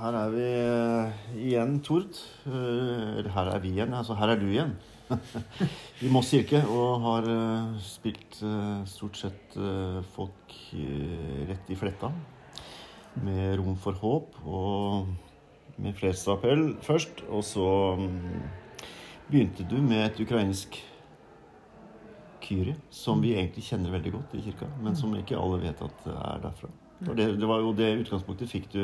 Her er vi eh, igjen, Tord. Eh, her er vi igjen. Altså, her er du igjen. I Moss kirke. Og har eh, spilt stort sett folk rett i fletta. Med rom for håp og med fredsappell først. Og så mm, begynte du med et ukrainsk kyrie, som vi egentlig kjenner veldig godt i kirka, men som ikke alle vet at er derfra. Og det, det var jo det utgangspunktet fikk du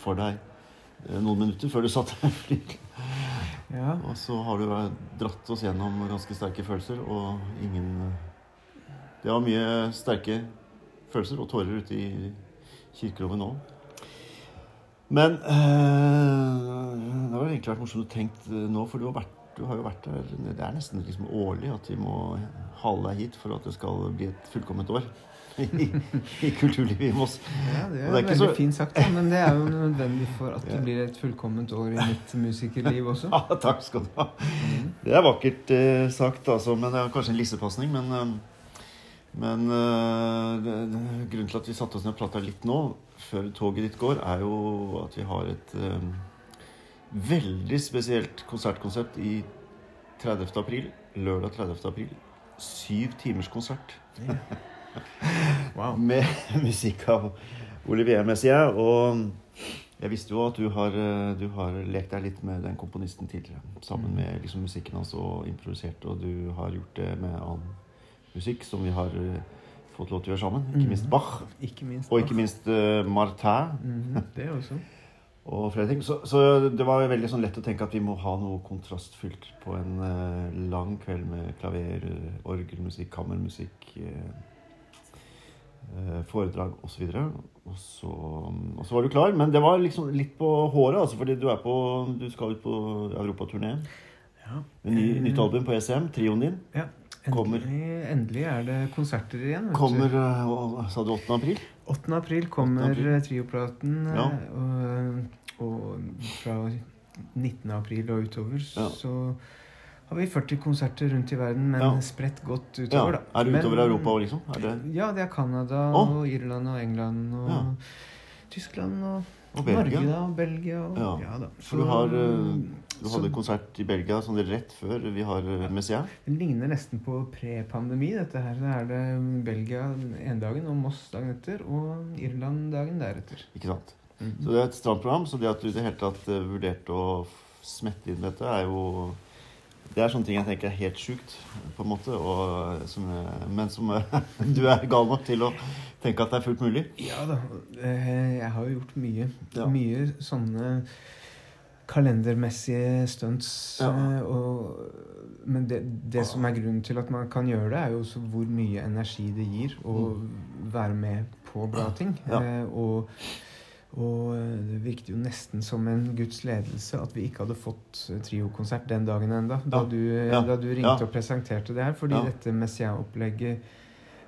for deg eh, noen minutter før du satt deg flyet. Ja. Og så har du dratt oss gjennom ganske sterke følelser, og ingen eh, Det var mye sterke følelser og tårer ute i kirkerommet nå. Men øh, det har egentlig vært morsomt å tenke nå, for du har, vært, du har jo vært der Det er nesten liksom årlig at vi må hale deg hit for at det skal bli et fullkomment år i, i kulturlivet i Moss. Ja, det er, det er veldig så- fint sagt, da, men det er jo nødvendig for at det blir et fullkomment år i mitt musikerliv også. Ja, takk skal du ha. Mm. Det er vakkert eh, sagt, altså, men det er kanskje en lissepasning. Men, eh, men eh, det, det, grunnen til at vi satte oss ned og prata litt nå, før toget ditt går, er jo at vi har et eh, veldig spesielt konsertkonsept i 30. april. Lørdag 30. april. Syv timers konsert Wow. med musikk av Olivier Messier. Og jeg visste jo at du har, eh, du har lekt deg litt med den komponisten tidligere. Sammen med liksom, musikken hans og improvisert. Og du har gjort det med annen musikk som vi har eh, fått lov til å gjøre sammen. Ikke minst Mhm. Bach. Ikke minst. Og ikke minst uh, Martin Mhm, Det også. og flere ting. Så, så det var veldig sånn lett å tenke at vi må ha noe kontrastfylt på en uh, lang kveld med klaver, orgelmusikk, kammermusikk, eh, foredrag osv. Og, så, og så var du klar. Men det var liksom litt på håret, altså, fordi du, er på, du skal ut på europaturné. Ja. Ny, Eh, nytt album på ECM, trioen din. Ja. Endelig, endelig er det konserter igjen. vet du. Kommer eh, sa du 8. april? 8. april kommer 8. april. eh, trioplaten. eh, Ja. Og, og fra 19. april og utover Ja. så har vi 40 konserter rundt i verden, men Ja. spredt godt utover, da. Er det Men- utover Europa òg, liksom? Er det, Ja, det er Canada oh. og Irland og England og Ja. Tyskland og, og Norge da, og Belgia og Ja. da. For du har, eh, Du så- hadde konsert i Belgia sånn rett før vi har eh, Messiaen. Det ligner nesten på pre-pandemi, dette her. Da er det Belgia en dagen og Moss dagen etter, og Irland dagen deretter. Ikke sant? Mhm. Så det er et stramt program. Så det at du i det hele tatt eh, vurderte å smette inn dette, er jo Det er sånne ting jeg tenker er helt sjukt, på en måte. Og, som, men som du er gal nok til å tenke at det er fullt mulig. Ja da. eh, Jeg har jo gjort mye. Ja. Mye sånne kalendermessige stunts. Ja. eh, Og, men det, det som er grunnen til at man kan gjøre det, er jo også hvor mye energi det gir å være med på bra ting. Mm. Ja. Eh, Og, og det virket jo nesten som en Guds ledelse at vi ikke hadde fått triokonsert den dagen enda da, Ja. du, da du ringte Ja. og presenterte det her. Fordi Ja. dette Messia-opplegget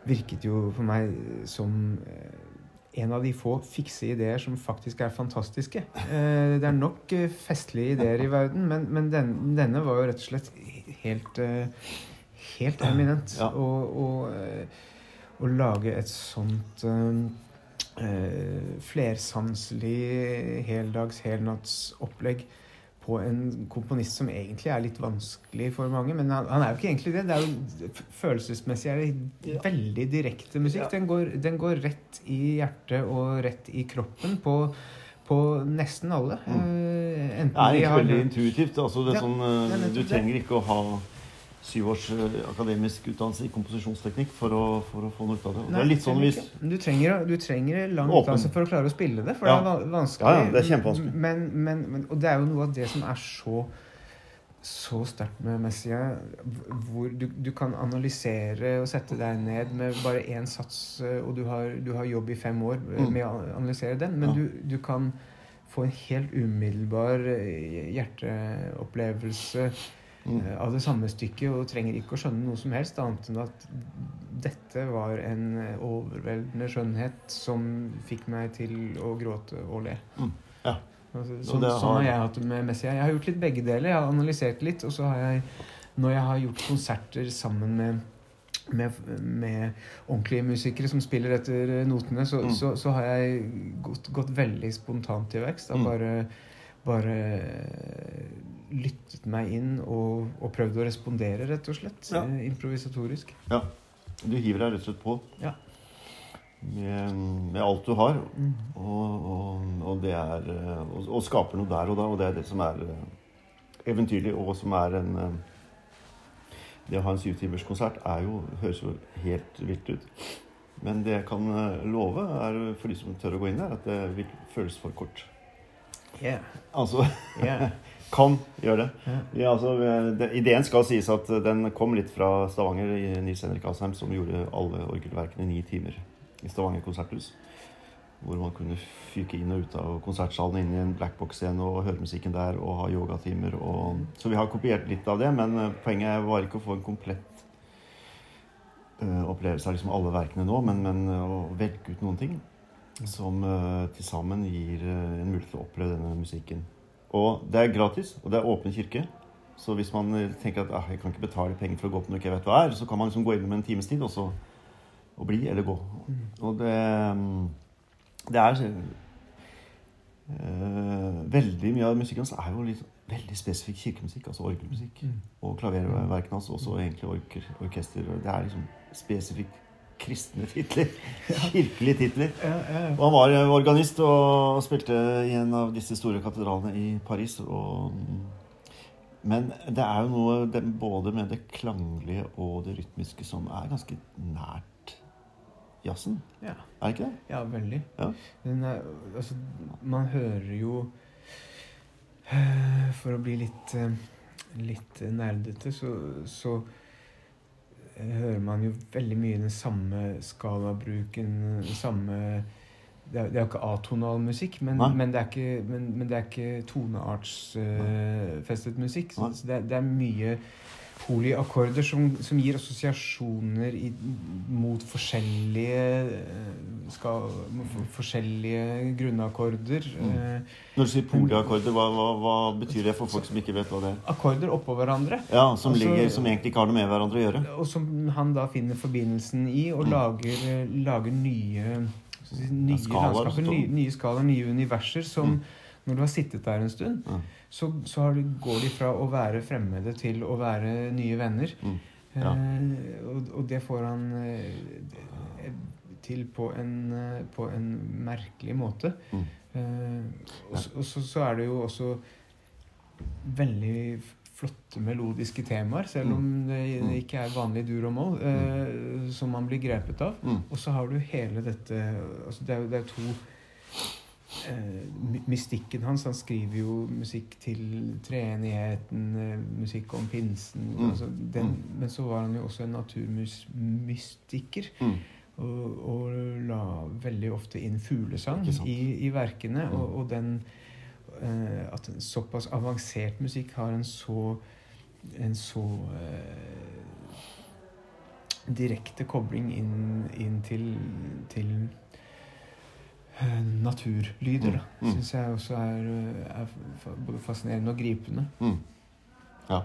virket jo for meg som eh, en av de få fikse ideer som faktisk er fantastiske. Eh, Det er nok eh, festlige ideer i verden, men, men den, denne var jo rett og slett helt, eh, helt eminent. Ja. Og, og, eh, å lage et sånt eh, eh, flersanselig heldags, helnattsopplegg på en komponist som egentlig er litt vanskelig for mange. Men han, han er jo ikke egentlig det. det er jo Følelsesmessig er det Ja. veldig direkte musikk. Ja. Den, går, den går rett i hjertet og rett i kroppen på, på nesten alle. Mm. Eh, enten Det er de har veldig intuitivt. Altså det er Ja, sånn, det eh, du det. trenger ikke å ha syv års eh, akademisk utdannelse i komposisjonsteknikk for å, for å få noe ut av det. Og det er litt sånn hvis. Du trenger, du trenger lang utdannelse for å klare å spille det, for Ja. det er vanskelig. Ja, ja, det er kjempevanskelig. Men, men, men, og det er jo noe av det som er så så sterkt med Messia, hvor du, du kan analysere og sette deg ned med bare én sats, eh, og du har, du har jobb i fem år eh, Mm. med å analysere den, men Ja. du, du kan få en helt umiddelbar hjerteopplevelse mm. eh, av det samme stykket, og trenger ikke å skjønne noe som helst annet enn at dette var en eh, overveldende skjønnhet som fikk meg til å gråte og le. Mm, ja. Altså, Og sånn, har... sånn har jeg hatt det med Messia. Jeg har gjort litt begge deler. Jeg har analysert litt, og så har jeg, når jeg har gjort konserter sammen med med, med ordentlige musikere som spiller etter notene, så, Mm. så, så har jeg gått, gått veldig spontant til verks. Mm. Bare, bare lyttet meg inn og, og prøvd å respondere, rett og slett. Ja. Improvisatorisk. Improvisatorisk. Du hiver deg rett og slett på Ja. med, med alt du har. Mm. Og, og, og det er eh, og, og skaper noe der og da, og det er det som er eh, eventyrlig, og som er en eh, Det å ha en syvtimerskonsert er jo, høres jo helt vilt ut. Men det jeg kan eh, love, er for de som tør å gå inn der, at det vil føles for kort. Yeah. Altså Yeah. kan gjøre det. Yeah. Ja, altså, det. Ideen skal sies at den kom litt fra Stavanger i Nils Henrik Asheim, som gjorde alle orgelverkene i ni timer i Stavanger konserthus. Hvor man kunne fyke inn og ut av konsertsalen inn i en blackbox-scene og høre musikken der og ha yogatimer. Og... Så vi har kopiert litt av det, men eh, poenget var ikke å få en komplett uh, opplevelse av liksom alle verkene nå, men, men å velge ut noen ting som uh, til sammen gir uh, en mulighet til å oppleve denne musikken. Og det er gratis, og det er åpen kirke. Så hvis man eh, tenker at ah, jeg kan ikke betale penger for å gå på noe jeg ikke vet hva er, så kan man liksom gå med en times tid og så og bli eller gå. Mm. Og det, det er uh, Veldig mye av musikken hans er jo litt veldig spesifikk kirkemusikk, altså orgelmusikk. Mm. Og klaververkene hans også egentlig orker, orkester. Det er liksom spesifikt kristne titler. Kirkelige titler. Ja, ja, ja. Og han var eh, organist og spilte i en av disse store katedralene i Paris. Og, men det er jo noe både med det klanglige og det rytmiske som er ganske nært jazzen. ja. Er det ikke det? Ja, veldig. Ja. Er, altså, man hører jo eh, For å bli litt, eh, litt nerdete, så, så eh, hører man jo veldig mye den samme skalabruken, den samme det er, jo ikke atonal musikk, men, men, det, er ikke, men, men det er ikke toneartsfestet musikk. Så, så det, det er mye polyakkorder som, som gir assosiasjoner i, mot forskjellige eh, skal, for, forskjellige grunnakkorder. Mm. Eh, Når du sier polyakkorder, hva, hva, hva betyr det for folk som ikke vet hva det er? akkorder oppå hverandre. Ja, Som, Altså- ligger, som egentlig ikke har noe med hverandre å gjøre? Og som han da finner forbindelsen i, og Mm. lager, eh, lager nye nye skalaer, nye, nye skala, nye universer som Mm. Når du har sittet der en stund, ja. så, så har du, går de fra å være fremmede til å være nye venner. Mm. Ja. Eh, og, og det får han eh, til på en, eh, på en merkelig måte. Mm. Eh, og så- og så, så er det jo også veldig flotte melodiske temaer, selv om det, Mm. det ikke er vanlig dur og moll, eh, som man blir grepet av. Mm. Og så har du hele dette altså Det er jo det to eh, Mystikken hans Han skriver jo musikk til treenigheten, eh, musikk om pinsen Mm. altså den, Mm. Men så var han jo også en naturmystiker. Mm. Og, og la veldig ofte inn fuglesang i, i verkene. Mm. Og, og den uh, At såpass avansert musikk har en så en så uh, direkte kobling inn, inn til, til eh, naturlyder. da. Mm. Mm. Syns jeg også er, er både fascinerende og gripende. Mm. Ja.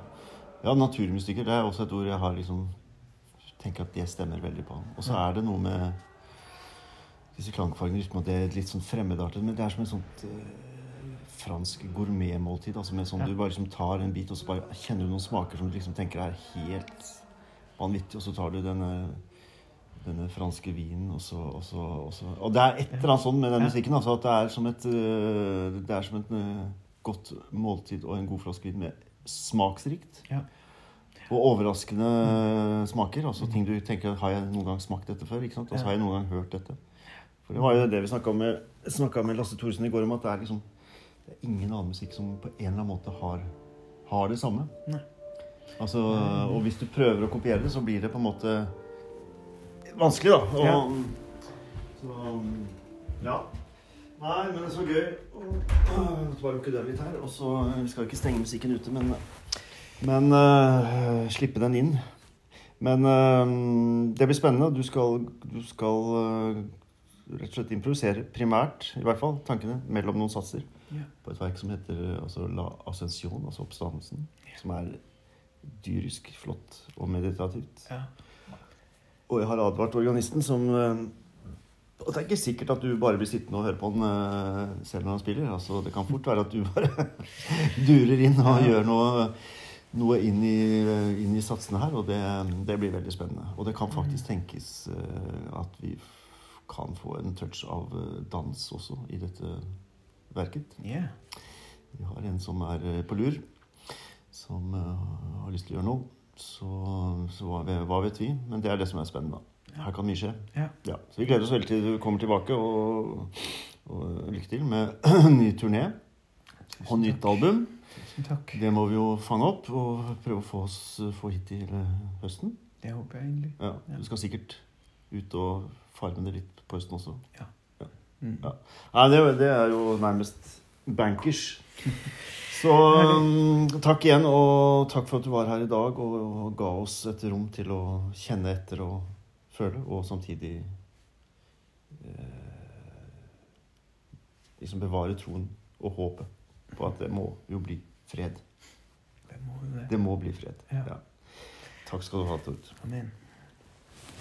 ja, naturmusiker det er også et ord jeg har liksom tenker at det stemmer veldig på. Og så er det noe med disse klangfargene rytmen, at det er litt sånn fremmedartet, men det er som et sånt eh, fransk gourmetmåltid. Altså med sånn Ja. Du bare liksom tar en bit, og så bare kjenner du noen smaker som du liksom tenker er helt vanvittig, og så tar du denne denne franske vinen, og så, og så, og så Og det er et eller annet sånn med den musikken. Altså at det er som et, øh, det er som et øh, godt måltid og en god flaske vin med smaksrikt. Ja. Og overraskende mm. smaker. Altså ting du tenker Har jeg noen gang smakt dette før? ikke sant? Og så har jeg noen gang hørt dette. For det var jo det vi snakka med, med Lasse Thoresen i går om, at det er liksom det er ingen annen musikk som på en eller annen måte har, har det samme. Nei. Altså, og hvis du prøver å kopiere det, så blir det på en måte vanskelig, da. Og, Ja. Så ja. Nei, men det er så gøy. Så bare lukke døren litt her. Og så Vi skal ikke stenge musikken ute, men, men uh, slippe den inn. Men uh, det blir spennende. Du skal, du skal uh, rett og slett improvisere primært, i hvert fall, tankene, mellom noen satser. yeah. På et verk som heter altså La Ascension, altså Oppstandelsen. Som er dyrisk flott og meditativt. Ja. Og jeg har advart organisten som eh, Og det er ikke sikkert at du bare blir sittende og høre på han eh, selv når han spiller. Altså, det kan fort være at du bare durer inn og gjør noe, noe inn, i, inn i satsene her. Og det, det blir veldig spennende. Og det kan faktisk tenkes eh, at vi kan få en touch av dans også i dette verket. Yeah. Vi har en som er på lur, som har lyst til å gjøre noe. Så, så hva, hva vet vi? Men det er det som er spennende. Her kan mye skje. Ja. Så vi gleder oss veldig til du kommer tilbake, og, og lykke til med ny turné og nytt album. Det må vi jo fange opp og prøve å få oss få hit til høsten. Det håper jeg egentlig. Ja, Du skal sikkert ut og farme det litt på høsten også. Mm. Ja. Nei, det, det er jo nærmest bankers. Så um, takk igjen, og takk for at du var her i dag og, og ga oss et rom til å kjenne etter og føle, og samtidig eh, liksom bevare troen og håpet på at det må jo bli fred. Det må det. Det må bli fred. Ja. Ja. Takk skal du ha, Tord. Amen.